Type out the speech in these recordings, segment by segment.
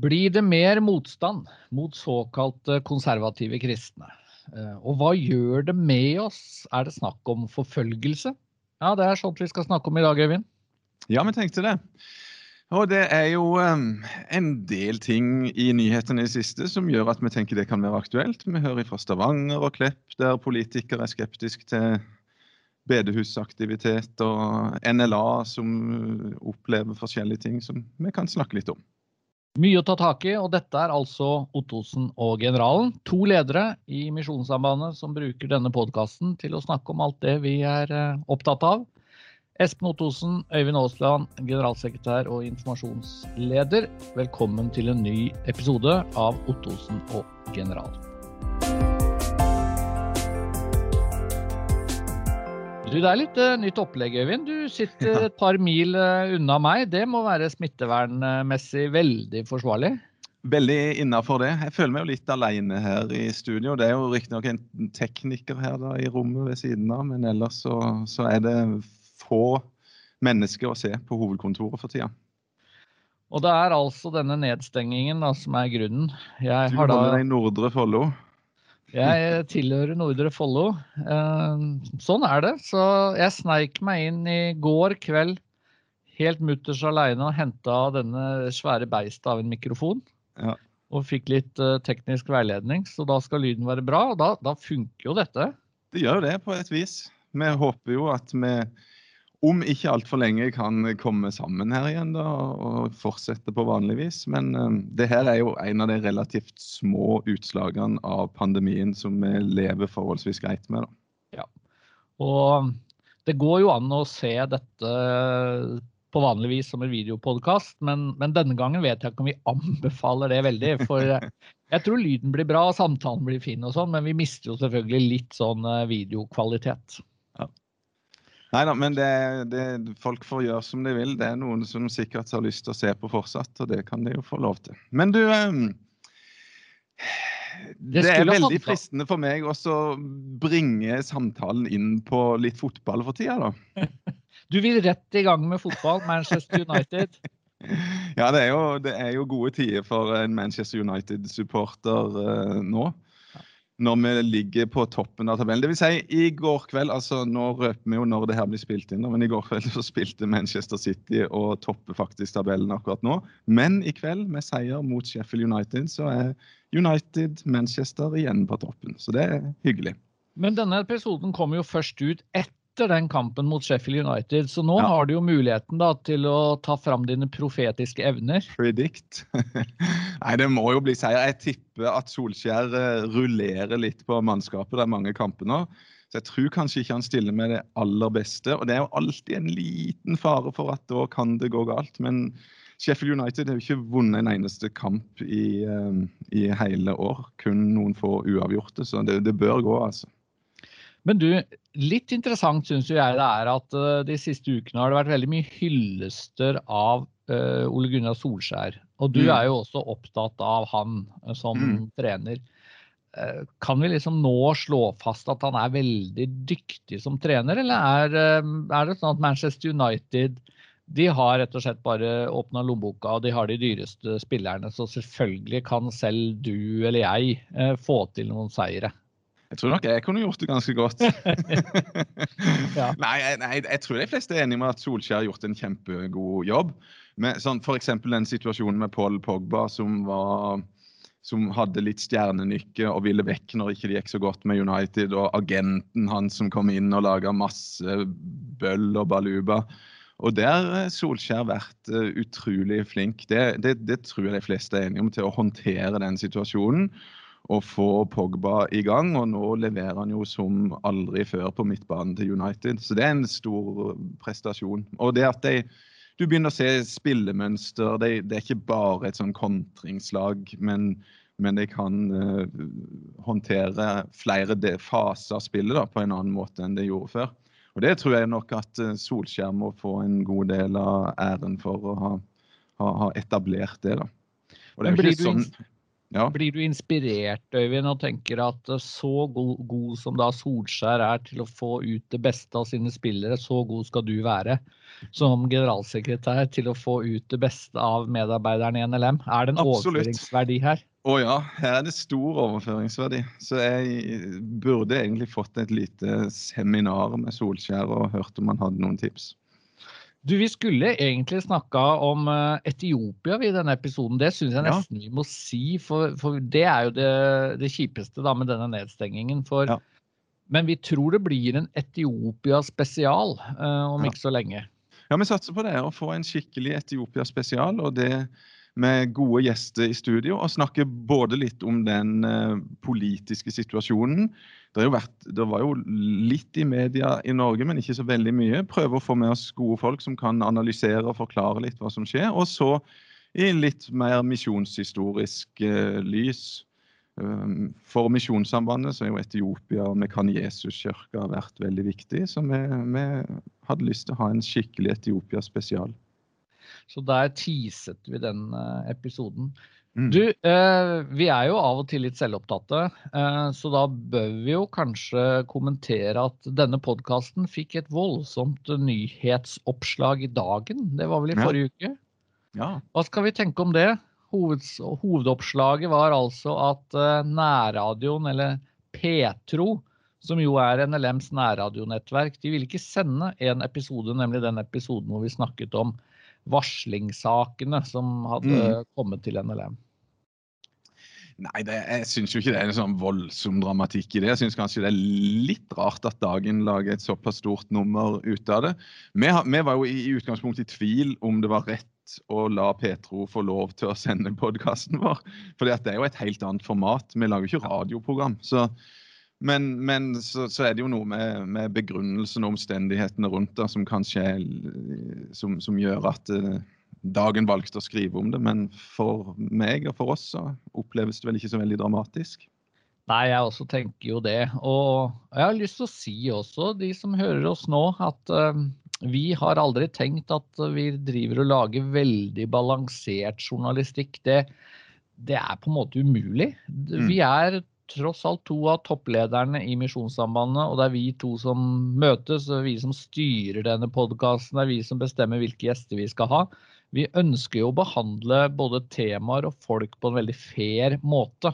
Blir det mer motstand mot såkalte konservative kristne? Eh, og hva gjør det med oss? Er det snakk om forfølgelse? Ja, det er sånt vi skal snakke om i dag, Øyvind. Ja, vi tenkte det. Og det er jo um, en del ting i nyhetene i det siste som gjør at vi tenker det kan være aktuelt. Vi hører fra Stavanger og Klepp, der politikere er skeptiske til bedehusaktivitet, og NLA som opplever forskjellige ting som vi kan snakke litt om. Mye å ta tak i, og dette er altså Ottosen og generalen. To ledere i Misjonssambandet som bruker denne podkasten til å snakke om alt det vi er eh, opptatt av. Espen Ottosen, Øyvind Aasland, generalsekretær og informasjonsleder. Velkommen til en ny episode av Ottosen og general. Du, det er litt uh, nytt opplegg, Øyvind. Du sitter ja. et par mil uh, unna meg. Det må være smittevernmessig veldig forsvarlig? Veldig innafor det. Jeg føler meg jo litt alene her i studio. Det er jo riktignok en tekniker her da, i rommet ved siden av, men ellers så, så, er det få mennesker å se på hovedkontoret for tida. Og det er altså denne nedstengingen da, som er grunnen. Jeg du holder deg i Nordre Follo? Jeg tilhører Nordre Follo. Eh, sånn er det. Så jeg sneik meg inn i går kveld helt mutters aleine og henta denne svære beistet av en mikrofon. Ja. Og fikk litt uh, teknisk veiledning, så da skal lyden være bra. Og da, da funker jo dette. Det gjør jo det på et vis. Vi håper jo at vi om ikke altfor lenge kan komme sammen her igjen da, og fortsette på vanlig vis. Men um, det her er jo en av de relativt små utslagene av pandemien som vi lever forholdsvis greit med. Da. Ja. Og det går jo an å se dette på vanlig vis som en videopodkast, men, men, denne gangen vet jeg ikke om vi anbefaler det veldig. For jeg tror lyden blir bra, samtalen blir fin og sånn, men vi mister jo selvfølgelig litt sånn eh, videokvalitet. Nei da, men det, det, folk får gjøre som de vil. Det er noen som sikkert har lyst til å se på fortsatt, og det kan de jo få lov til. Men du um, det, det, er veldig fristende for meg å bringe samtalen inn på litt fotball for tida, da. Du vil rett i gang med fotball, Manchester United? ja, det er, jo, det er jo gode tider for en Manchester United-supporter uh, nå når vi ligger på toppen av tabellen. Vil si, i går kveld, altså Nå røper vi jo når det her blir spilt inn, men i går kveld så spilte Manchester City og topper faktisk tabellen akkurat nå. Men i kveld, med seier mot Sheffield United, så er United Manchester igjen på toppen. Så det er hyggelig. Men denne episoden kommer jo først ut etter etter den kampen mot Sheffield United. Så nå ja. har du jo muligheten da, til å ta fram dine profetiske evner. Predict. Nei, det må jo bli seier. Jeg tipper at Solskjær eh, rullerer litt på mannskapet. Det er mange kamper nå. Så jeg tror kanskje ikke han stiller med det aller beste. Og det er jo alltid en liten fare for at da kan det gå galt. Men Sheffield United har jo ikke vunnet en eneste kamp i, um, i hele år. Kun noen få uavgjorte, så det, det bør gå, altså. Men du, litt interessant syns jeg det er at uh, de siste ukene har det vært veldig mye hyllester av uh, Ole Gunnar Solskjær. Og du mm. er jo også opptatt av han uh, som mm. trener. Kan vi liksom nå slå fast at han er veldig dyktig som trener, eller er, er det sånn at Manchester United de har rett og slett bare åpna lommeboka, og de har de dyreste spillerne. Så selvfølgelig kan selv du eller jeg få til noen seire. Jeg tror nok jeg kunne gjort det ganske godt. ja. nei, nei, jeg tror de fleste er enige med at Solskjær har gjort en kjempegod jobb. Med, sånn, F.eks. den situasjonen med Paul Pogba som, var, som hadde litt stjernenykke og ville vekk når ikke det gikk så godt med United, og agenten hans som kom inn og laga masse bøll og baluba. Og der har Solskjær vært uh, utrolig flink. Det, det, det, tror jeg de fleste er enige om, til å håndtere den situasjonen å få Pogba i gang. Og nå leverer han jo som aldri før på midtbanen til United. Så det er en stor prestasjon. Og det at de, du begynner å se spillemønster. Det, det er ikke bare et sånn kontringslag, men, men de kan uh, håndtere flere faser av spillet da, på en annen måte enn de gjorde før. Og Det tror jeg nok at uh, Solskjær må få en god del av æren for å ha, ha, ha etablert det. da. Og det er jo ikke sånn Ja. Blir du inspirert, Øyvind, og tenker at så god, god, som da Solskjær er til å få ut det beste av sine spillere, så god skal du være som generalsekretær til å få ut det beste av medarbeiderne i NLM? Er det en Absolutt. overføringsverdi her? Å ja, her er det stor overføringsverdi. Så jeg burde egentlig fått et lite seminar med Solskjær og hørt om han hadde noen tips. Du, Vi skulle egentlig snakka om eh, Etiopia i denne episoden. Det syns jeg nesten ja. vi må si, for, for, det er jo det, det kjipeste da, med denne nedstengingen. For, ja. Men vi tror det blir en Etiopia-spesial uh, om ja. ikke så lenge. Ja, vi satser på det. Å få en skikkelig Etiopia-spesial. og det med gode gjester i studio og snakke både litt om den uh, politiske situasjonen. Det, vært, det, var jo litt i media i Norge, men ikke så veldig mye. Prøve å få med oss gode folk som kan analysere og forklare litt hva som skjer. Og så i litt mer misjonshistorisk uh, lys. Um, for Misjonssambandet så er jo Etiopia og Mekan Jesus-kirka vært veldig viktig. Så vi, vi hadde lyst til å ha en skikkelig Etiopia-spesial. Så der teaset vi den eh, episoden. Mm. Du, eh, vi er jo av og til litt selvopptatte, eh, så da bør vi jo kanskje kommentere at denne podkasten fikk et voldsomt nyhetsoppslag i dagen. Det var vel i forrige ja. uke? Ja. Hva skal vi tenke om det? Hoveds, hovedoppslaget var altså at nærradioen, eller Petro, som jo er NLMs nærradionettverk, de ville ikke sende en episode, nemlig den episoden hvor vi snakket om varslingssakene som hadde mm. kommet til NLM? Nei, det, jeg syns jo ikke det er en sånn voldsom dramatikk i det. Jeg syns kanskje det er litt rart at Dagen lager et såpass stort nummer ut av det. Vi, vi var jo i, i utgangspunktet i tvil om det var rett å la Petro få lov til å sende podkasten vår. For det er jo et helt annet format. Vi lager jo ikke radioprogram. Så men, men så, så, er det jo noe med, med begrunnelsen og omstendighetene rundt det som kanskje som, som gjør at uh, Dagen valgte å skrive om det. Men for meg og for oss så oppleves det vel ikke så veldig dramatisk. Nei, jeg også tenker jo det. Og jeg har lyst til å si også, de som hører oss nå, at uh, vi har aldri tenkt at vi driver og lager veldig balansert journalistikk. Det, det er på en måte umulig. Mm. Vi er tross alt to av topplederne i Misjonssambandet, og det er vi to som møtes, og vi som styrer denne podkasten, det er vi som bestemmer hvilke gjester vi skal ha. Vi ønsker jo å behandle både temaer og folk på en veldig fair måte.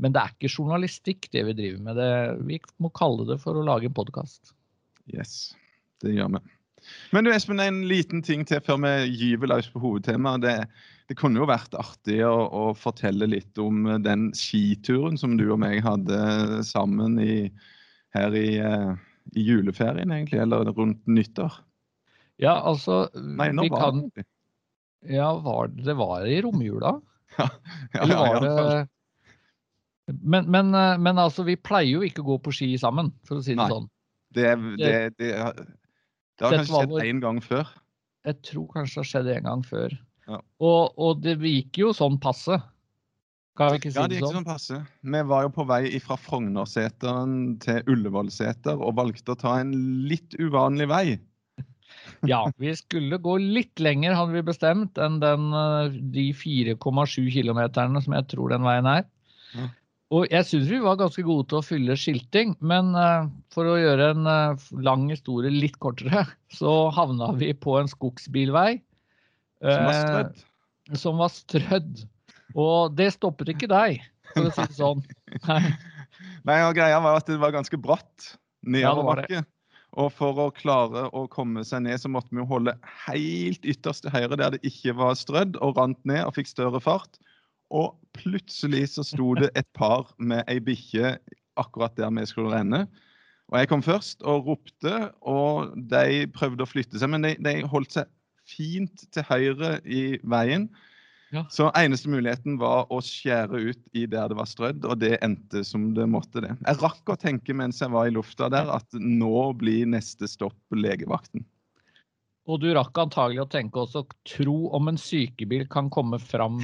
Men det er ikke journalistikk det vi driver med. Det, vi må kalle det for å lage en podkast. Yes, det gjør vi. Men du Espen, en liten ting til før vi gyver løs på hovedtemaet. Det, det, kunne jo vært artig å, å, fortelle litt om den skituren som du og meg hadde sammen i, her i, eh, i, juleferien, egentlig, eller rundt nyttår. Ja, altså Nei, nå vi var kan... det Ja, var det, var i romjula? Ja, ja, eller var det men, men, eh, men, altså, vi pleier jo ikke å gå på ski sammen, for å si det Nei. sånn. Det, det, det, det har kanskje skjedd én gang før? Jeg tror kanskje det har skjedd en gang før. Ja. Og, og, det gikk jo sånn passe. Kan vi ikke si ja, det gikk sånn? sånn passe. Vi var jo på vei fra Frognerseteren til Ullevålseter og valgte å ta en litt uvanlig vei. Ja, vi skulle gå litt lenger, hadde vi bestemt, enn den, eh, de 4,7 km som jeg tror den veien er. Ja. Og jeg syns vi var ganske gode til å fylle skilting, men uh, for å gjøre en uh, lang historie litt kortere, så havna vi på en skogsbilvei. Som var strødd? Som var strødd. Og det stoppet ikke deg, for å si det sånn. Nei, Nei og greia var at det var ganske bratt nedoverbakke. Ja, og for å klare å komme seg ned, så måtte vi holde helt ytterst til høyre der det ikke var strødd, og rant ned og fikk større fart. Og plutselig så sto det et par med ei bikkje akkurat der vi skulle renne. Og jeg kom først og ropte, og de prøvde å flytte seg, men de, de holdt seg fint til høyre i veien. Ja. Så eneste muligheten var å skjære ut i der det var strødd, og det endte som det måtte det. Jeg rakk å tenke mens jeg var i lufta der, at nå blir neste stopp legevakten. Og du rakk antagelig å tenke også tro om en sykebil kan komme fram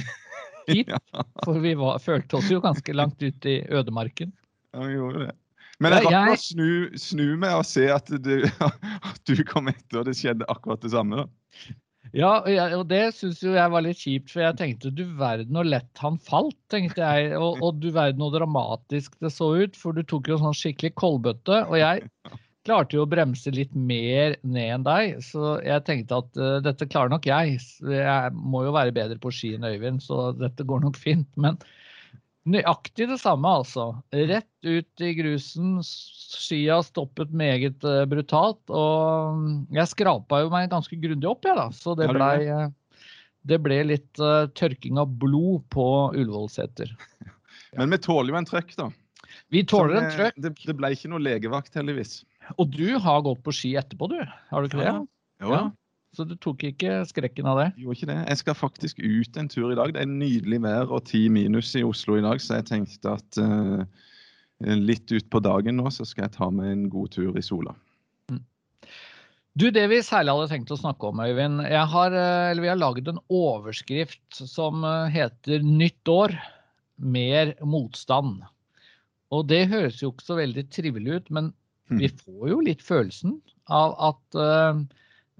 hit. For vi var, følte oss jo ganske langt ut i ødemarken. Ja, vi gjorde det. Men jeg rakk å snu, snu meg og se at du, at du, kom etter, og det skjedde akkurat det samme. da. Ja, og det syns jo jeg var litt kjipt, for jeg tenkte du verden hvor lett han falt, tenkte jeg. Og, og du verden hvor dramatisk det så ut, for du tok jo sånn skikkelig koldbøtte. Og jeg klarte jo å bremse litt mer ned enn deg, så jeg tenkte at uh, dette klarer nok jeg. Jeg må jo være bedre på ski enn Øyvind, så dette går nok fint. Men Nøyaktig det samme, altså. Rett ut i grusen. Skia stoppet meget uh, brutalt. Og jeg skrapa jo meg ganske grundig opp, jeg, da. Så det blei uh, det ble litt uh, tørking av blod på Ullevålseter. Men vi tåler jo en trøkk, da. Vi tåler en trøkk. Det, det ble ikke noe legevakt, heldigvis. Og du har gått på ski etterpå, du? Har du ikke det? Ja. ja. Så du tok ikke skrekken av det? Gjorde ikke det. Jeg skal faktisk ut en tur i dag. Det er nydelig vær og ti minus i Oslo i dag, så jeg tenkte at uh, litt utpå dagen nå så skal jeg ta meg en god tur i sola. Mm. Du, Det vi særlig hadde tenkt å snakke om, Øyvind. Har, eh, vi har laget en overskrift som eh, heter 'Nytt år mer motstand'. Og det høres jo ikke så veldig trivelig ut, men. Vi får jo litt følelsen av at uh,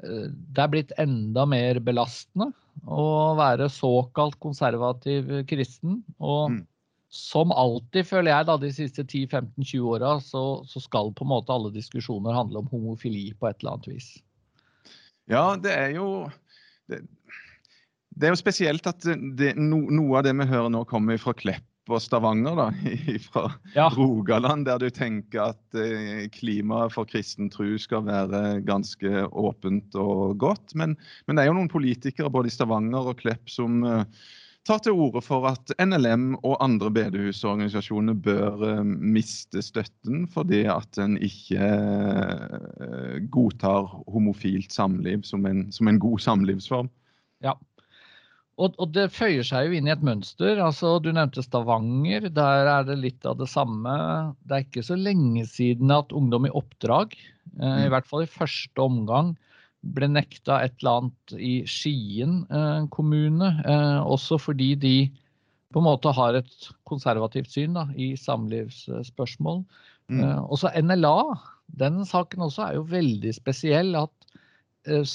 Eh, det er blitt enda mer belastende å være såkalt konservativ kristen. Og mm. som alltid, føler jeg, da, de siste 10-15-20 åra, så, så, skal på en måte alle diskusjoner handle om homofili på et eller annet vis. Ja, det er jo det, det er jo spesielt at det, no, noe av det vi hører nå, kommer fra Klepp og Stavanger, da, fra ja. Rogaland, der du tenker at eh, klimaet for kristen tro skal være ganske åpent og godt. Men, men, det er jo noen politikere både i Stavanger og Klepp som uh, tar til orde for at NLM og andre bedehusorganisasjoner bør uh, miste støtten fordi at en ikke godtar homofilt samliv som en, som en god samlivsform. Ja, og, og, det føyer seg jo inn i et mønster. altså Du nevnte Stavanger. Der er det litt av det samme. Det er ikke så lenge siden at ungdom i oppdrag, eh, i mm. hvert fall i første omgang, ble nekta et eller annet i Skien eh, kommune. Eh, også fordi de på en måte har et konservativt syn da, i samlivsspørsmål. Mm. Eh, også NLA, den saken også er jo veldig spesiell. At eh,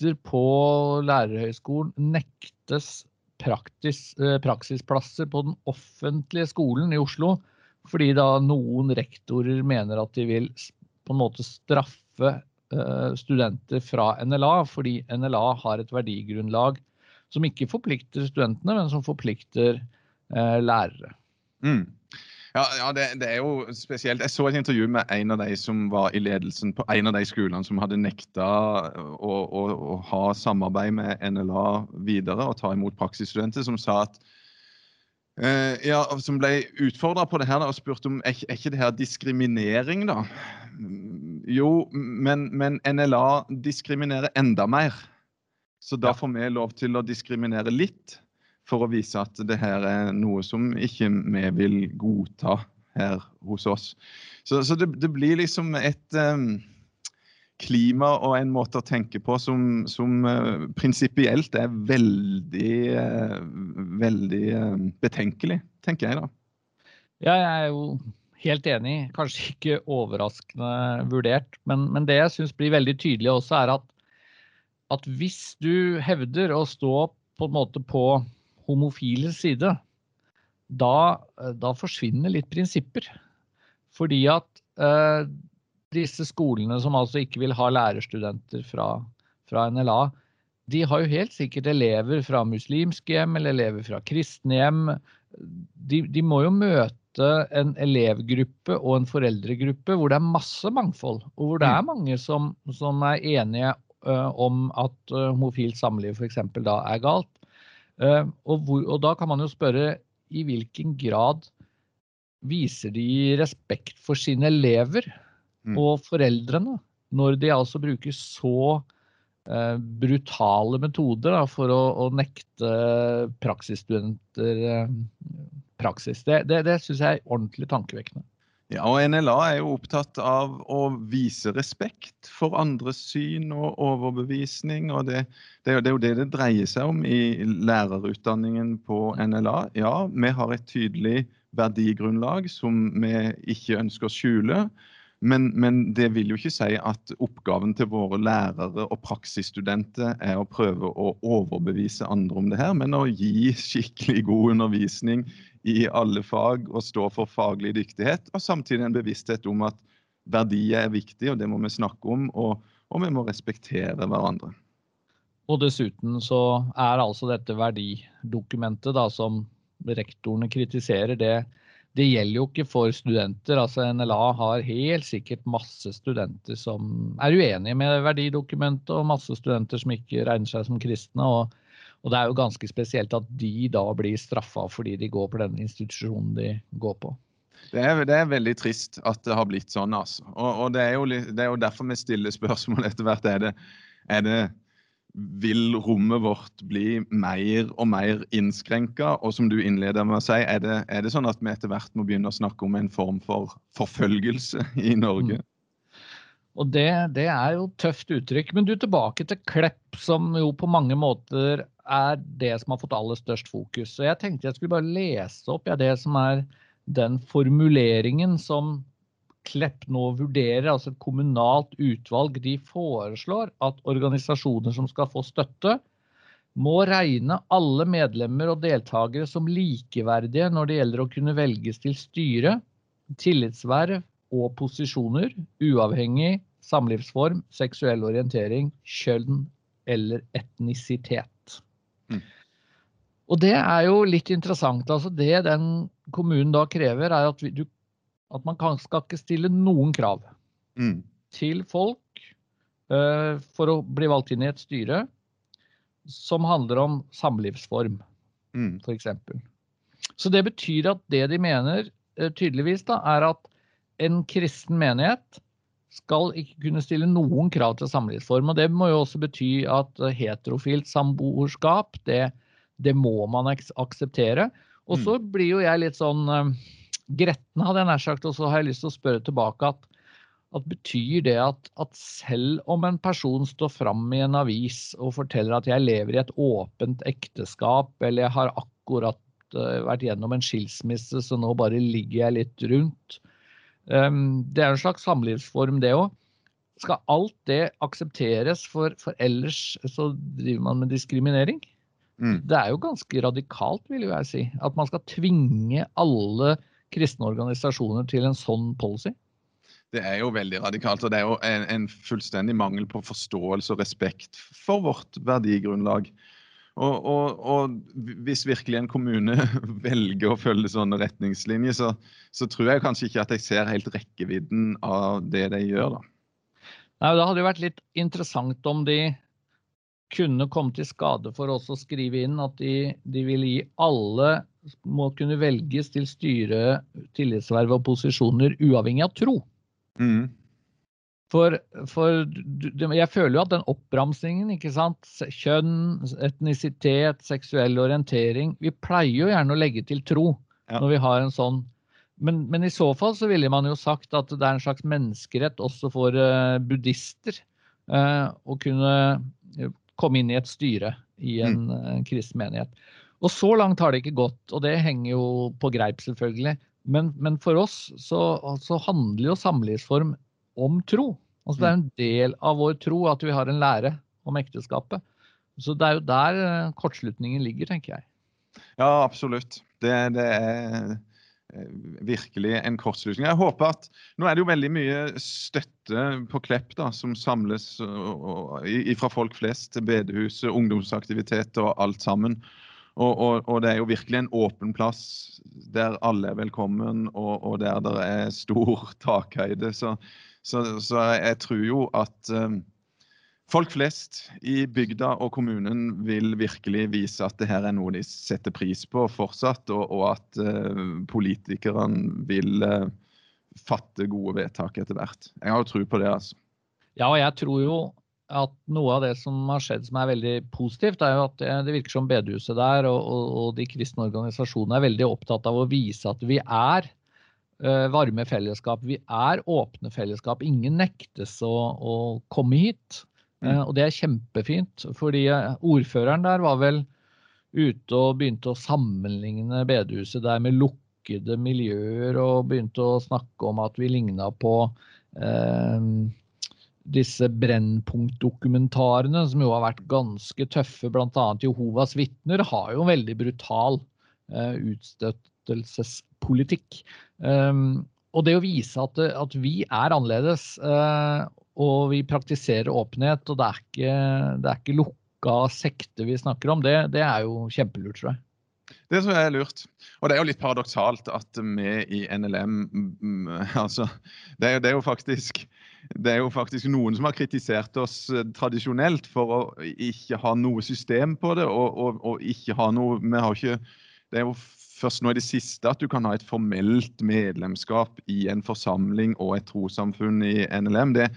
studenter på lærerhøgskolen nektes praktis, eh, praksisplasser på den offentlige skolen i Oslo fordi da noen rektorer mener at de vil på en måte straffe eh, studenter fra NLA, fordi NLA har et verdigrunnlag som ikke forplikter studentene, men som forplikter eh, lærere. Mm. Ja, ja det, det, er jo spesielt. Jeg så et intervju med en av de som var i ledelsen på en av de skolene som hadde nekta å, å, å ha samarbeid med NLA videre og ta imot praksisstudenter, som sa at eh, ja, Som ble utfordra på det her og spurte om er, er ikke det her diskriminering, da? Jo, men, men NLA diskriminerer enda mer. Så da får vi lov til å diskriminere litt for å vise at det her er noe som ikke vi vil godta her hos oss. Så, så det, det, blir liksom et um, klima og en måte å tenke på som, som uh, prinsipielt er veldig, uh, veldig uh, betenkelig, tenker jeg da. Ja, jeg er jo helt enig. Kanskje ikke overraskende vurdert. Men, men det jeg syns blir veldig tydelig også, er at, at hvis du hevder å stå på en måte på homofile side, da, eh, da forsvinner litt prinsipper. Fordi at eh, disse skolene som altså ikke vil ha lærerstudenter fra, fra, NLA, de har jo helt sikkert elever fra muslimske hjem eller elever fra kristne hjem. De, de må jo møte en elevgruppe og en foreldregruppe hvor det er masse mangfold, og hvor det er mm. mange som, som er enige uh, om at uh, homofilt samliv f.eks. da er galt. Eh, og, hvor, og, da kan man jo spørre i hvilken grad viser de respekt for sine elever mm. og foreldrene når de altså bruker så eh, brutale metoder da, for å, å, nekte praksisstudenter eh, praksis. Det, det, det syns jeg er ordentlig tankevekkende. Ja, og NLA er jo opptatt av å vise respekt for andres syn og overbevisning. og Det, det, er, jo det det dreier seg om i lærerutdanningen på NLA. Ja, vi har et tydelig verdigrunnlag som vi ikke ønsker å skjule. Men, men, det vil jo ikke si at oppgaven til våre lærere og praksisstudenter er å prøve å overbevise andre om det her, men å gi skikkelig god undervisning i alle fag og stå for faglig dyktighet. Og samtidig en bevissthet om at verdier er viktig, og det må vi snakke om. Og, og vi må respektere hverandre. Og dessuten så er altså dette verdidokumentet da, som rektorene kritiserer, det det gjelder jo ikke for studenter. altså NLA har helt sikkert masse studenter som er uenige med verdidokumentet, og masse studenter som ikke regner seg som kristne. Og, og det er jo ganske spesielt at de da blir straffa fordi de går på den institusjonen de går på. Det er, det er, veldig trist at det har blitt sånn. altså. Og, og det, er jo, det, er jo, derfor vi stiller spørsmål etter hvert. Er det, er det vil rommet vårt bli mer og mer innskrenka? Og som du innleder med å si, er det, er det, sånn at vi etter hvert må begynne å snakke om en form for forfølgelse i Norge? Mm. Og det, det, er jo tøft uttrykk. Men du tilbake til Klepp, som jo på mange måter er det som har fått aller størst fokus. Så jeg tenkte jeg skulle bare lese opp ja, det som er den formuleringen som Klepp nå vurderer, altså et kommunalt utvalg, de foreslår at organisasjoner som skal få støtte, må regne alle medlemmer og deltakere som likeverdige når det gjelder å kunne velges til styre, tillitsverv og posisjoner, uavhengig samlivsform, seksuell orientering, kjønn eller etnisitet. Mm. Og det er jo litt interessant. altså Det den kommunen da krever, er at du at man kan, skal ikke stille noen krav mm. til folk uh, for å bli valgt inn i et styre som handler om samlivsform, mm. f.eks. Så det betyr at det de mener uh, tydeligvis, da, er at en kristen menighet skal ikke kunne stille noen krav til samlivsform. Og det må jo også bety at heterofilt samboerskap, det, det må man akseptere. Og så mm. blir jo jeg litt sånn gretten, hadde jeg nær sagt. Og så har jeg lyst til å spørre tilbake at, at betyr det at, at, selv om en person står fram i en avis og forteller at jeg lever i et åpent ekteskap, eller jeg har akkurat uh, vært gjennom en skilsmisse, så nå bare ligger jeg litt rundt um, Det er en slags samlivsform, det òg. Skal alt det aksepteres, for, for ellers så driver man med diskriminering? Mm. Det er jo ganske radikalt, vil jeg si. At man skal tvinge alle kristne organisasjoner til en sånn policy? Det er jo veldig radikalt, og det er jo en, en fullstendig mangel på forståelse og respekt for vårt verdigrunnlag. Og, og, og, hvis virkelig en kommune velger å følge sånne retningslinjer, så, så, tror jeg kanskje ikke at jeg ser helt rekkevidden av det de gjør, da. Nei, Det hadde jo vært litt interessant om de kunne komme til skade for oss å skrive inn at de, de vil gi alle må kunne velges til styre, tillitsverv og posisjoner uavhengig av tro. Mm. For, for, jeg føler jo at den oppramsingen, ikke sant, kjønn, etnisitet, seksuell orientering Vi pleier jo gjerne å legge til tro ja. når vi har en sånn men, men, i så fall så ville man jo sagt at det er en slags menneskerett også for uh, buddhister uh, å kunne komme inn i et styre i en mm. kristen menighet. Og så langt har det ikke gått, og det henger jo på greip, selvfølgelig. Men, men for oss så, så, handler jo samlivsform om tro. Altså Det er en del av vår tro at vi har en lære om ekteskapet. Så det er jo der eh, kortslutningen ligger, tenker jeg. Ja, absolutt. Det, det er eh, virkelig en kortslutning. Jeg håper at Nå er det jo veldig mye støtte på Klepp da, som samles fra folk flest. Bedehus, ungdomsaktivitet og alt sammen. Og, og, og, det er jo virkelig en åpen plass der alle er velkommen, og, og der det er stor takhøyde. Så, så, så, jeg tror jo at um, folk flest i bygda og kommunen vil virkelig vise at det her er noe de setter pris på fortsatt, og, at uh, politikerne vil uh, fatte gode vedtak etter hvert. Jeg har jo tro på det, altså. Ja, og jeg tror jo at noe av det som har skjedd som er veldig positivt, er jo at det, det virker som bedehuset der og, og, og, de kristne organisasjonene er veldig opptatt av å vise at vi er uh, varme fellesskap. Vi er åpne fellesskap. Ingen nektes å, å komme hit. Uh, og det er kjempefint. fordi uh, ordføreren der var vel ute og begynte å sammenligne bedehuset der med lukkede miljøer og begynte å snakke om at vi ligna på eh, disse Brennpunkt-dokumentarene, som jo har vært ganske tøffe, bl.a. Jehovas vitner, har jo en veldig brutal eh, utstøttelsespolitikk. Um, og det å vise at, at vi er annerledes, eh, og vi praktiserer åpenhet, og det er ikke, det er ikke lukka sekter vi snakker om, det, det er jo kjempelurt, tror jeg. Det tror jeg er lurt. Og det er jo litt paradoksalt at vi i NLM altså, det er, det er jo faktisk det er jo faktisk noen som har kritisert oss eh, tradisjonelt for å ikke ha noe system på det. og, og, og ikke ha noe, vi har ikke, Det er jo først nå i det siste at du kan ha et formelt medlemskap i en forsamling og et trossamfunn i NLM. Det,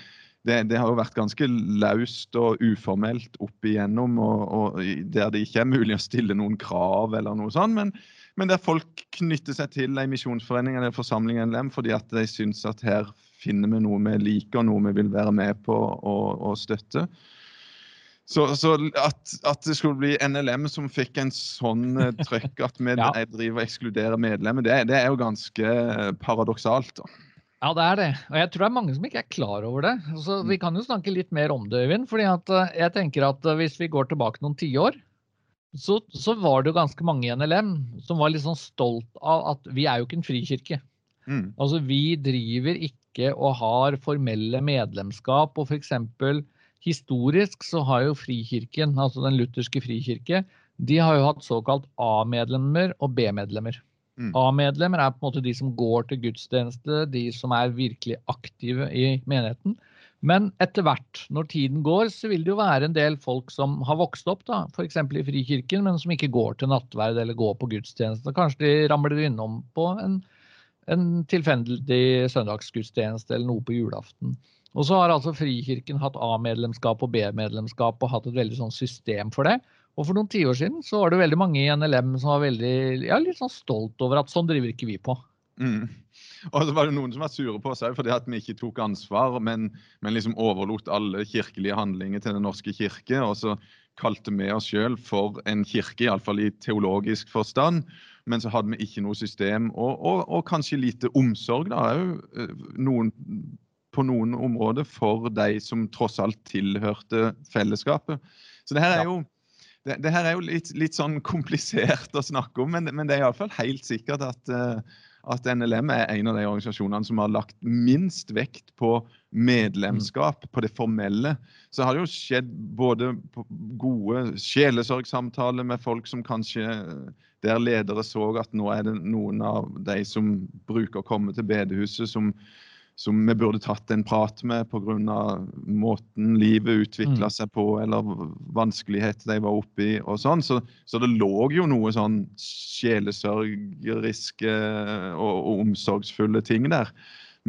det, det, har jo vært ganske laust og uformelt opp igjennom, og, og, der det ikke er mulig å stille noen krav eller noe sånt. Men, men der folk knytter seg til en misjonsforening eller forsamling NLM fordi at de syns at her finner vi noe vi liker, noe vi vil være med på og, og støtte. Så, så at, at, det skulle bli NLM som fikk en sånn eh, trøkk at vi ja. driver og ekskluderer medlemmer, det, det, er jo ganske paradoksalt. da. Ja, det er det. Og jeg tror det er mange som ikke er klar over det. Så vi kan jo snakke litt mer om det, Øyvind. fordi eh, jeg tenker at eh, hvis vi går tilbake noen tiår, så, så var det jo ganske mange i NLM som var litt sånn stolt av at vi er jo ikke en frikirke. Mm. Altså vi driver ikke og har formelle medlemskap. Og f.eks. historisk så har jo Frikirken, altså den lutherske frikirke, de har jo hatt såkalt A-medlemmer og B-medlemmer. Mm. A-medlemmer er på en måte de som går til gudstjeneste, de som er virkelig aktive i menigheten. Men etter hvert, når tiden går, så vil det jo være en del folk som har vokst opp da, f.eks. i Frikirken, men som ikke går til nattverd eller går på gudstjeneste. Kanskje de ramler innom på en, en tilfeldig søndagsgudstjeneste eller noe på julaften. Og så har altså Frikirken hatt A-medlemskap og B-medlemskap og hatt et veldig sånn system for det. Og for noen tiår siden så var det veldig mange i NLM som var veldig, ja, litt sånn stolt over at sånn driver ikke vi på. Mm. Og så var det noen som var sure på seg fordi at vi ikke tok ansvar, men, men liksom overlot alle kirkelige handlinger til Den norske kirke. Og så kalte vi oss sjøl for en kirke, iallfall i teologisk forstand. Men så hadde vi ikke noe system, og, og, og kanskje lite omsorg da, eh, noen, på noen områder for de som tross alt tilhørte fellesskapet. Så det her er jo det, det, her er jo litt, litt, sånn komplisert å snakke om, men, men det er iallfall helt sikkert at, uh, at NLM er en av de organisasjonene som har lagt minst vekt på medlemskap, på det formelle. Så har det jo skjedd både gode sjelesorgsamtaler med folk som kanskje der ledere så at nå er det noen av de som bruker å komme til bedehuset, som som vi burde tatt en prat med pga. måten livet utvikla mm. seg på, eller vanskeligheter de var oppe i. og sånn. Så, så, det lå jo noe sånn sjelesørgeriske og, og omsorgsfulle ting der.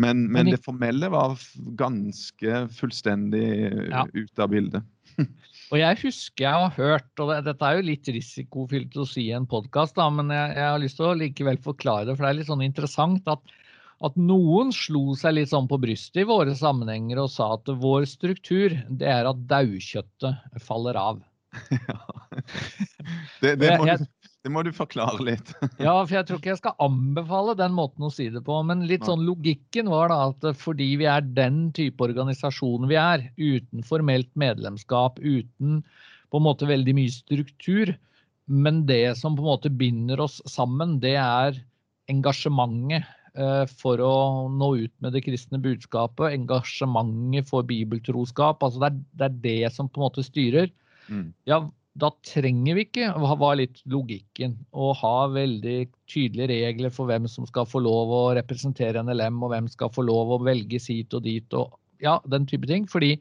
Men, men, det formelle var ganske fullstendig ja. ute av bildet. og jeg husker jeg har hørt, og dette er jo litt risikofylt å si i en podkast, men jeg, jeg, har lyst til å likevel forklare det, for det er litt sånn interessant at at noen slo seg litt sånn på brystet i våre sammenhenger og sa at vår struktur det er at daukjøttet faller av. Ja. Det, det, må du, det, må du, forklare litt. ja, for jeg tror ikke jeg skal anbefale den måten å si det på. Men litt sånn logikken var da at fordi vi er den type organisasjon vi er, uten formelt medlemskap, uten på en måte veldig mye struktur, men det som på en måte binder oss sammen, det er engasjementet for å nå ut med det kristne budskapet, engasjementet for bibeltroskap. altså Det er, det, er det som på en måte styrer. Mm. Ja, da trenger vi ikke, var litt logikken, å ha veldig tydelige regler for hvem som skal få lov å representere NLM, og hvem skal få lov å velge sit og dit, og ja, den type ting. Fordi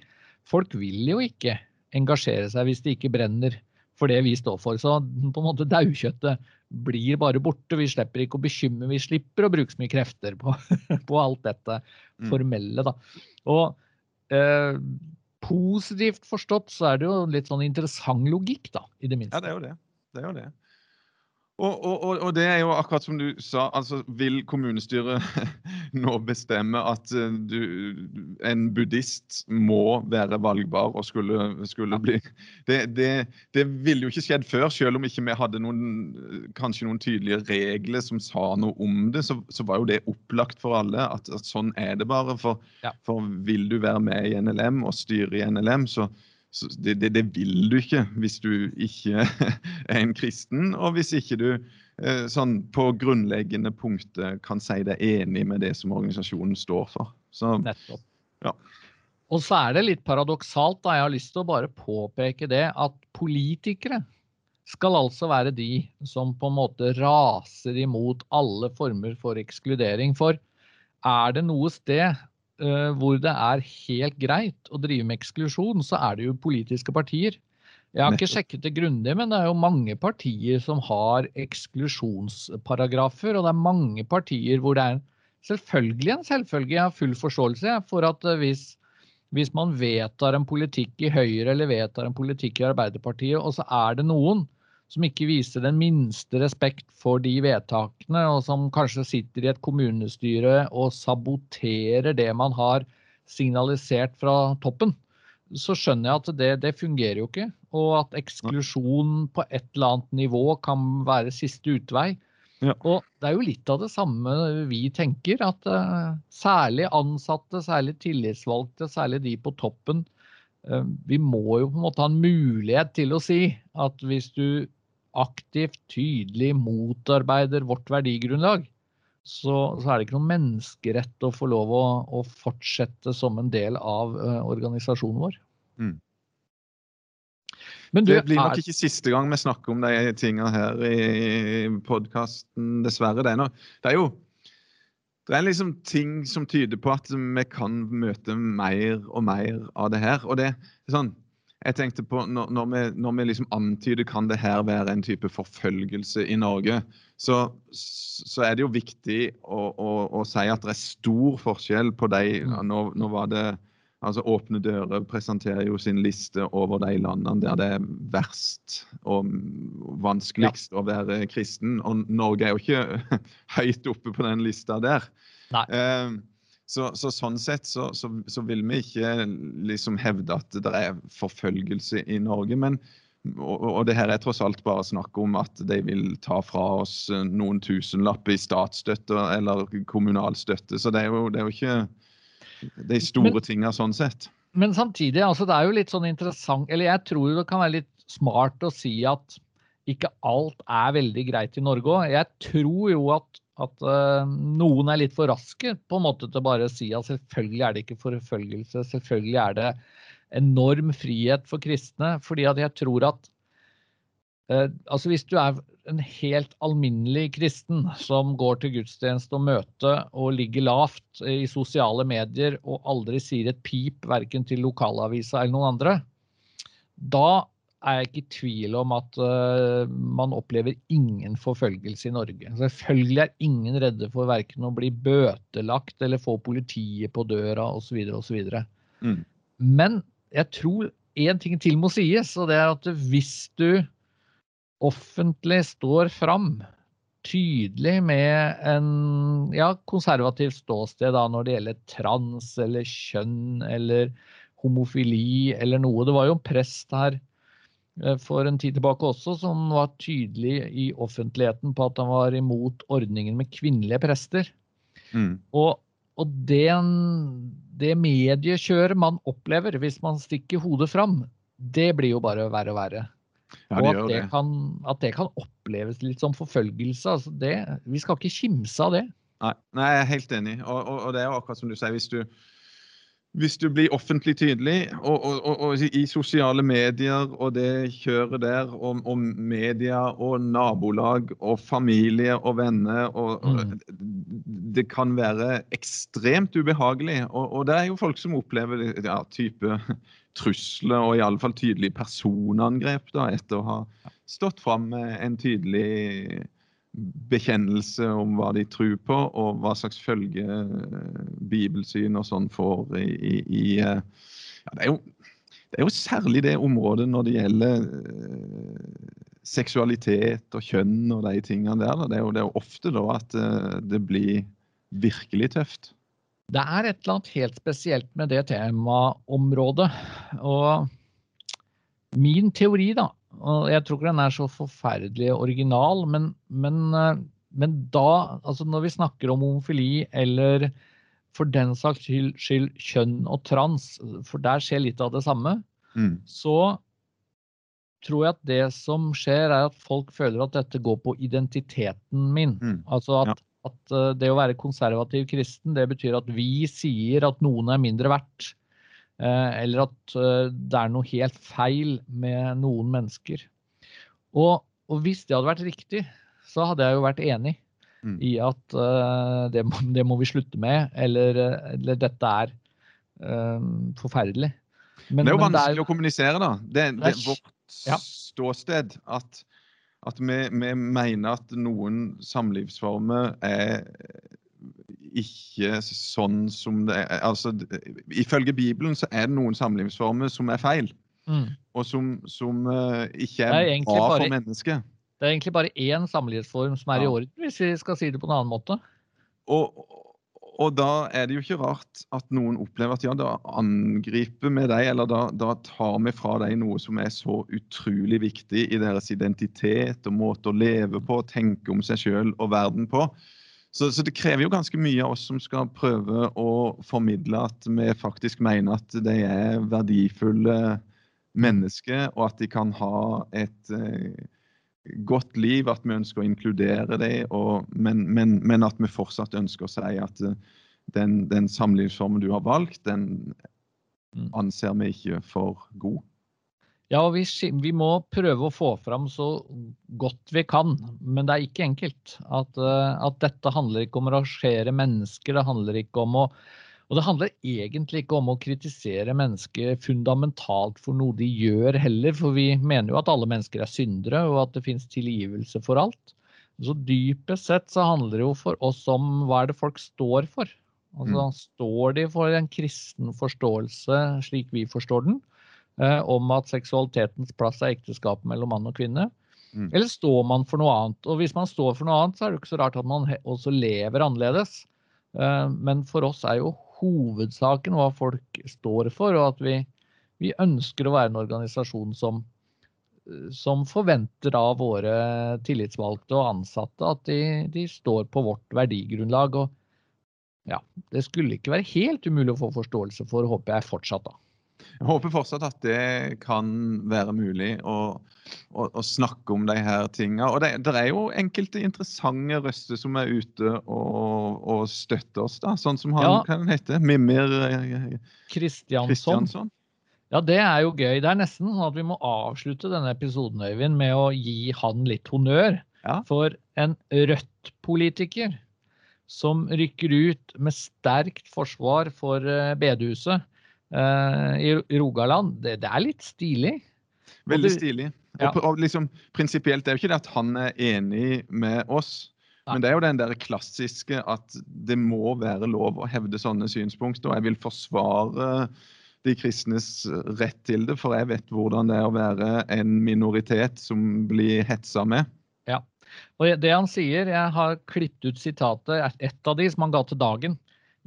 folk vil jo ikke engasjere seg hvis de ikke brenner for det vi står for. Så på en måte daukjøttet blir bare borte. Vi slipper ikke å bekymre, vi slipper å bruke så mye krefter på, på alt dette mm. formelle. Da. Og eh, positivt forstått så er det jo litt sånn interessant logikk, da, i det minste. Ja, det er jo det. det, er jo det. Og, og, og, det er jo akkurat som du sa, altså vil kommunestyret nå bestemme at eh, du, en buddhist må være valgbar og skulle, skulle bli det, det, det, ville jo ikke skjedd før, selv om ikke vi hadde noen, kanskje noen tydelige regler som sa noe om det. Så, så var jo det opplagt for alle at, at sånn er det bare. For, ja. for, vil du være med i NLM og styre i NLM, så, så det, det, det, vil du ikke hvis du ikke er en kristen, og hvis ikke du Eh, sånn på grunnleggende punkter kan si deg enig med det som organisasjonen står for. Så, Nettopp. Ja. Og så er det litt paradoksalt, da jeg har lyst til å bare påpeke det, at politikere skal altså være de som på en måte raser imot alle former for ekskludering. For er det noe sted hvor det er helt greit å drive med eksklusjon, så er det jo politiske partier. Jeg har ikke sjekket det grundig, men det er jo mange partier som har eksklusjonsparagrafer. Og det er mange partier hvor det er selvfølgelig en selvfølge. Jeg har full forståelse for at eh, hvis, hvis man vedtar en politikk i Høyre eller vedtar en politikk i Arbeiderpartiet, og så er det noen som ikke viser den minste respekt for de vedtakene, og som kanskje sitter i et kommunestyre og saboterer det man har signalisert fra toppen, så skjønner jeg at det, det fungerer jo ikke og at eksklusjon på et eller annet nivå kan være siste utvei. Ja. Og det er jo litt av det samme vi tenker, at uh, særlig ansatte, særlig tillitsvalgte, særlig de på toppen, uh, vi må jo på en måte ha en mulighet til å si at hvis du aktivt, tydelig motarbeider vårt verdigrunnlag, så, så er det ikke noen menneskerett å få lov å, å fortsette som en del av uh, organisasjonen vår. Mm. Du, det blir nok ikke siste gang vi snakker om de tingene her i podkasten, dessverre. Det er, noe, det er jo det er liksom ting som tyder på at vi kan møte mer og mer av det her. Og det er sånn, jeg tenkte på, Når, når vi, når vi liksom antyder kan det her være en type forfølgelse i Norge, så, så er det jo viktig å, å, å, si at det er stor forskjell på de mm. nå, nå var det Altså Åpne dører presenterer jo sin liste over de landene der det er verst og vanskeligst ja. å være kristen. Og Norge er jo ikke høyt oppe på den lista der. Eh, så, så, sånn sett så, så, så, vil vi ikke liksom hevde at det er forfølgelse i Norge. men og, og det her er tross alt bare snakk om at de vil ta fra oss noen tusenlapper i statsstøtte eller kommunal støtte. Så det er jo, det er jo ikke de store tinga sånn sett. Men samtidig, altså det er jo litt sånn interessant Eller jeg tror det kan være litt smart å si at ikke alt er veldig greit i Norge òg. Jeg tror jo at, at uh, noen er litt for raske på en måte til bare å si at selvfølgelig er det ikke forfølgelse. Selvfølgelig er det enorm frihet for kristne. fordi at jeg tror at uh, altså Hvis du er en helt alminnelig kristen som går til gudstjeneste og møte og ligger lavt i sosiale medier og aldri sier et pip verken til lokalavisa eller noen andre, da er jeg ikke i tvil om at uh, man opplever ingen forfølgelse i Norge. Selvfølgelig er ingen redde for verken å bli bøtelagt eller få politiet på døra osv. osv. Mm. Men jeg tror én ting til må sies, og det er at hvis du offentlig står fram tydelig med en ja, konservativt ståsted da, når det gjelder trans eller kjønn eller homofili eller noe. Det var jo en prest her for en tid tilbake også som var tydelig i offentligheten på at han var imot ordningen med kvinnelige prester. Mm. Og, og det, det mediekjøret man opplever hvis man stikker hodet fram, det blir jo bare verre og verre. Ja, og at det, det. Kan, at det, Kan, oppleves litt som forfølgelse. Altså det, vi skal ikke kimse av det. Nei, nei, jeg er helt enig. Og, og, og, det er jo akkurat som du sier, hvis du, hvis du blir offentlig tydelig, og, og, i sosiale medier og det kjøret der, og, media og nabolag og familie og venner og, mm. Det kan være ekstremt ubehagelig. Og, det er jo folk som opplever ja, type trusler og i alle fall tydelige personangrep da, etter å ha stått fram med en tydelig bekjennelse om hva de tror på, og hva slags følge eh, bibelsyn og sånn får i, i, eh, ja, det, er jo, det, er jo, særlig det området når det gjelder uh, seksualitet og kjønn og de tingene der. Det er jo, det er jo ofte da at det blir virkelig tøft. Det er et eller annet helt spesielt med det temaområdet. Og min teori, da, og jeg tror ikke den er så forferdelig original, men, men, eh, men da, altså når vi snakker om homofili eller for den saks skyld kjønn og trans, for der skjer litt av det samme, mm. så tror jeg at det som skjer, er at folk føler at dette går på identiteten min. Mm. Altså at, ja. at, eh, det å være konservativ kristen, det betyr at vi sier at noen er mindre verdt. Eh, eller at eh, det er noe helt feil med noen mennesker. Og, og hvis det hadde vært riktig, så hadde jeg jo vært enig mm. i at uh, det, må, det, må, vi slutte med, eller, eller dette er uh, forferdelig. Men, det er jo vanskelig er, å kommunisere, da. Det, det, vårt ja. ståsted at, at vi, vi, mener at noen samlivsformer er ikke sånn som det er altså, Ifølge Bibelen så er det noen samlivsformer som er feil. Mm. Og som, som uh, ikke er, er bra bare, for mennesket. Det er egentlig bare én samlivsform som er ja. i orden, hvis vi skal si det på en annen måte. Og, og da er det jo ikke rart at noen opplever at ja, da angriper vi deg, eller da, da, tar vi fra deg noe som er så utrolig viktig i deres identitet og måte å leve på, tenke om seg sjøl og verden på. Så, så, det krever jo ganske mye av oss som skal prøve å formidle at vi faktisk mener at de er verdifulle mennesker, og at de kan ha et eh, godt liv, at vi ønsker å inkludere dem, og, men, men, men, at vi fortsatt ønsker å si at eh, den, den samlivsformen du har valgt, den mm. anser vi ikke for god. Ja, og vi, vi, må prøve å få fram så godt vi kan, men det er ikke enkelt. At, eh, at dette handler ikke om å rangere mennesker, det handler ikke om å og det handler egentlig ikke om å kritisere mennesker fundamentalt for noe de gjør heller, for vi mener jo at alle mennesker er syndere, og at det fins tilgivelse for alt. Så dypest sett så handler det jo for oss om hva er det folk står for. Altså mm. Står de for en kristen forståelse slik vi forstår den, om at seksualitetens plass er ekteskap mellom mann og kvinne? Mm. Eller står man for noe annet? Og hvis man står for noe annet, så er det ikke så rart at man også lever annerledes. Eh, men for oss er jo hovedsaken, hva folk står for, og at vi, vi ønsker å være en organisasjon som, som forventer av våre tillitsvalgte og ansatte at de, de, står på vårt verdigrunnlag. Og ja, det skulle ikke være helt umulig å få forståelse for, håper jeg fortsatt, da. Jeg håper fortsatt at det kan være mulig å, å, å snakke om de her tingene. Og det, det, er jo enkelte interessante røster som er ute og, og støtter oss, da. Sånn som han, ja. hva han heter Mimir Kristiansson. Ja, det er jo gøy. Det er nesten sånn at vi må avslutte denne episoden Øyvind, med å gi han litt honnør. Ja. For en Rødt-politiker som rykker ut med sterkt forsvar for eh, bedehuset i Rogaland, det, det, er litt stilig. Veldig stilig. Ja. Og, og liksom, Prinsipielt er jo ikke det at han er enig med oss. Nei. Men det er jo den der klassiske at det må være lov å hevde sånne synspunkter. Og jeg vil forsvare de kristnes rett til det, for jeg vet hvordan det er å være en minoritet som blir hetsa med. Ja, og det han sier, jeg har klippet ut sitatet, et av de som han ga til dagen.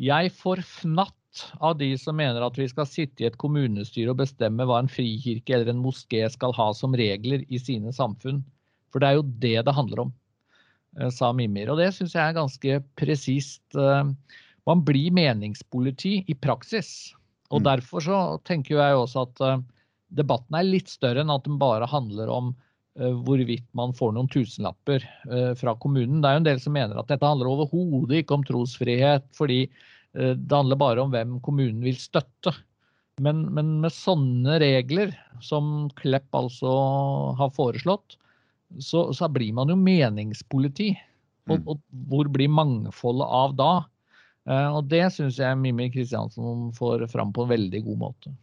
Jeg får fnatt av de som mener at vi skal sitte i et kommunestyre og bestemme hva en frikirke eller en moské skal ha som regler i sine samfunn. For det er jo det det handler om, eh, sa Mimir. Og det syns jeg er ganske presist. Eh, man blir meningspoliti i praksis. Og mm. derfor så tenker jeg også at eh, debatten er litt større enn at den bare handler om hvorvidt man får noen tusenlapper fra kommunen. Det er jo en del som mener at dette handler overhodet ikke om trosfrihet, fordi det handler bare om hvem kommunen vil støtte. Men, men, med sånne regler, som Klepp altså har foreslått, så, så blir man jo meningspoliti. Og, mm. og, hvor blir mangfoldet av da? Eh, og det syns jeg Mimmi Kristiansen får fram på en veldig god måte.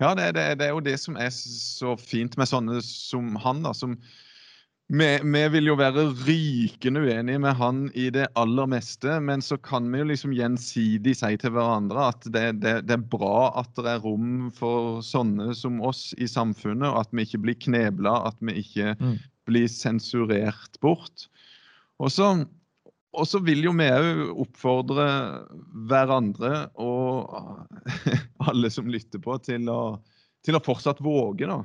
Ja, det, det, det, er jo det som er så fint med sånne som han, da, som, vi, vi, vil jo være rykende uenige med han i det aller meste, men så kan vi jo liksom gjensidig si til hverandre at det, det, det, er bra at det er rom for sånne som oss i samfunnet, og at vi ikke blir knebla, at vi ikke mm. blir sensurert bort. Og så vil jo vi òg oppfordre hverandre og alle som lytter på, til å, til å fortsatt våge. da.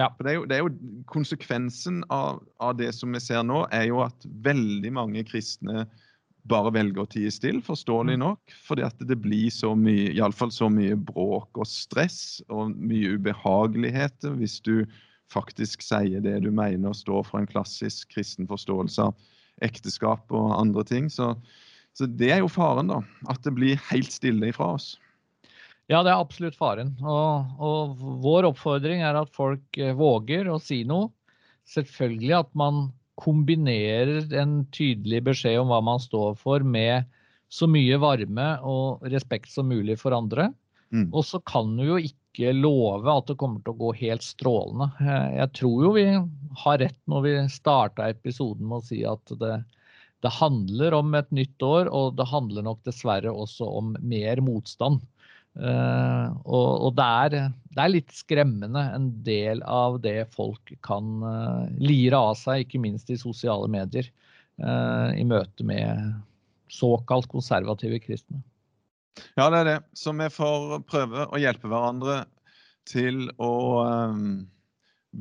Ja. For det er jo, det er jo Konsekvensen av, av, det som vi ser nå, er jo at veldig mange kristne bare velger å tie stille, forståelig mm. nok. Fordi at det blir så mye, iallfall så mye bråk og stress og mye ubehageligheter hvis du faktisk sier det du mener og står for en klassisk kristen forståelse av ekteskap og andre ting. Så, så det er jo faren, da. At det blir helt stille ifra oss. Ja, det er absolutt faren. Og, og, vår oppfordring er at folk eh, våger å si noe. Selvfølgelig at man kombinerer en tydelig beskjed om hva man står for, med så mye varme og respekt som mulig for andre. Mm. Og så kan du jo ikke love at det kommer til å gå helt strålende. Eh, jeg tror jo vi har rett når vi starta episoden med å si at det, det handler om et nytt år, og det handler nok dessverre også om mer motstand. Uh, og, og det, er, det, er, litt skremmende, en del av det folk kan uh, lire av seg, ikke minst i sosiale medier, uh, i møte med såkalt konservative kristne. Ja, det er det. Så vi får prøve å hjelpe hverandre til å um,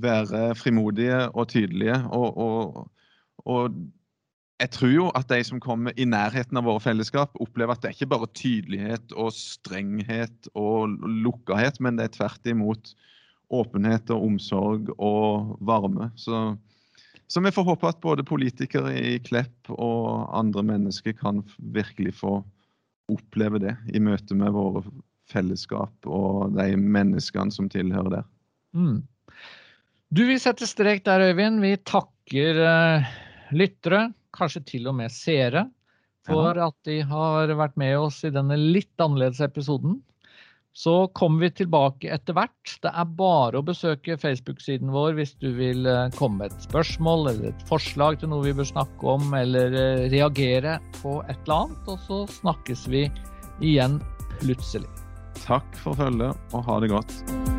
være frimodige og tydelige. og, og, og jeg tror jo at de som kommer i nærheten av våre fellesskap, opplever at det er ikke bare tydelighet og strenghet og lukkahet, men det er tvert imot åpenhet og omsorg og varme. Så, så, vi får håpe at både politikere i Klepp og andre mennesker kan virkelig få oppleve det i møte med våre fellesskap og de menneskene som tilhører der. Mm. Du vil sette strek der, Øyvind. Vi takker uh, lyttere kanskje til og med seere, for at de har vært med oss i denne litt annerledes episoden. Så kommer vi tilbake etter hvert. Det er bare å besøke Facebook-siden vår hvis du vil eh, komme med et spørsmål eller et forslag til noe vi bør snakke om, eller eh, reagere på et eller annet. Og så snakkes vi igjen plutselig. Takk for følget, og ha det godt.